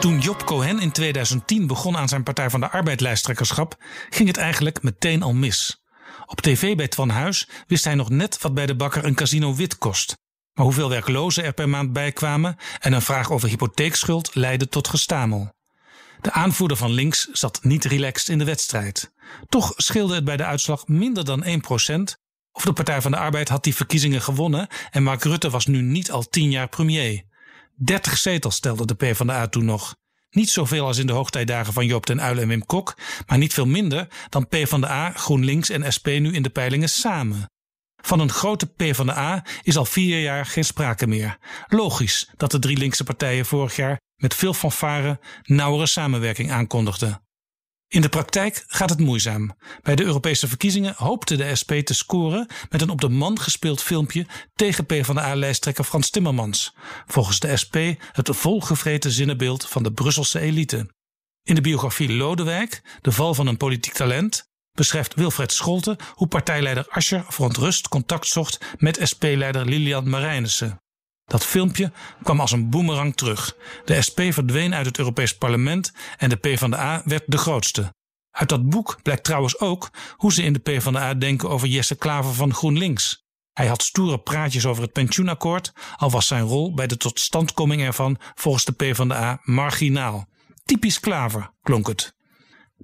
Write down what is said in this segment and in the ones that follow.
Toen Job Cohen in 2010 begon aan zijn Partij van de Arbeid-lijsttrekkerschap, ging het eigenlijk meteen al mis. Op tv bij Twan Huis wist hij nog net wat bij de bakker een casino wit kost. Maar hoeveel werklozen er per maand bijkwamen en een vraag over hypotheekschuld leidde tot gestamel. De aanvoerder van links zat niet relaxed in de wedstrijd. Toch scheelde het bij de uitslag minder dan 1% Of de Partij van de Arbeid had die verkiezingen gewonnen en Mark Rutte was nu niet al tien jaar premier. 30 zetels stelde de PvdA toen nog. Niet zoveel als in de hoogtijdagen van Joop den Uyl en Wim Kok, maar niet veel minder dan PvdA, GroenLinks en SP nu in de peilingen samen. Van een grote PvdA is al vier jaar geen sprake meer. Logisch dat de drie linkse partijen vorig jaar met veel fanfare nauwere samenwerking aankondigden. In de praktijk gaat het moeizaam. Bij de Europese verkiezingen hoopte de SP te scoren met een op de man gespeeld filmpje tegen PvdA-lijsttrekker Frans Timmermans. Volgens de SP het volgevreten zinnenbeeld van de Brusselse elite. In de biografie Lodewijk, de val van een politiek talent, beschrijft Wilfred Scholte hoe partijleider Ascher verontrust contact zocht met SP-leider Lilian Marijnissen. Dat filmpje kwam als een boemerang terug. De SP verdween uit het Europees Parlement en de PvdA werd de grootste. Uit dat boek blijkt trouwens ook hoe ze in de PvdA denken over Jesse Klaver van GroenLinks. Hij had stoere praatjes over het pensioenakkoord, al was zijn rol bij de totstandkoming ervan volgens de PvdA marginaal. Typisch Klaver, klonk het.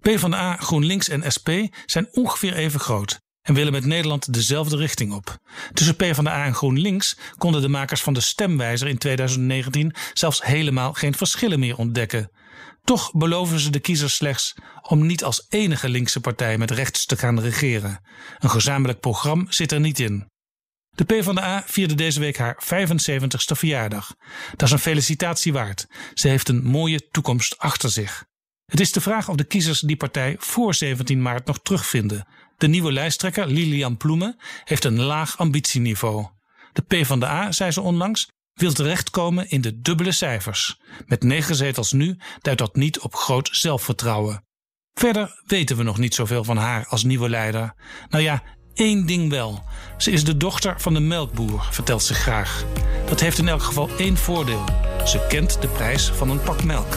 PvdA, GroenLinks en SP zijn ongeveer even groot en willen met Nederland dezelfde richting op. Tussen PvdA en GroenLinks konden de makers van de stemwijzer in 2019 zelfs helemaal geen verschillen meer ontdekken. Toch beloven ze de kiezers slechts om niet als enige linkse partij met rechts te gaan regeren. Een gezamenlijk programma zit er niet in. De PvdA vierde deze week haar 75ste verjaardag. Dat is een felicitatie waard. Ze heeft een mooie toekomst achter zich. Het is de vraag of de kiezers die partij voor 17 maart nog terugvinden. De nieuwe lijsttrekker Lilian Ploemen heeft een laag ambitieniveau. De PvdA, zei ze onlangs, wil terechtkomen in de dubbele cijfers. Met negen zetels nu duidt dat niet op groot zelfvertrouwen. Verder weten we nog niet zoveel van haar als nieuwe leider. Nou ja, één ding wel. Ze is de dochter van de melkboer, vertelt ze graag. Dat heeft in elk geval één voordeel. Ze kent de prijs van een pak melk.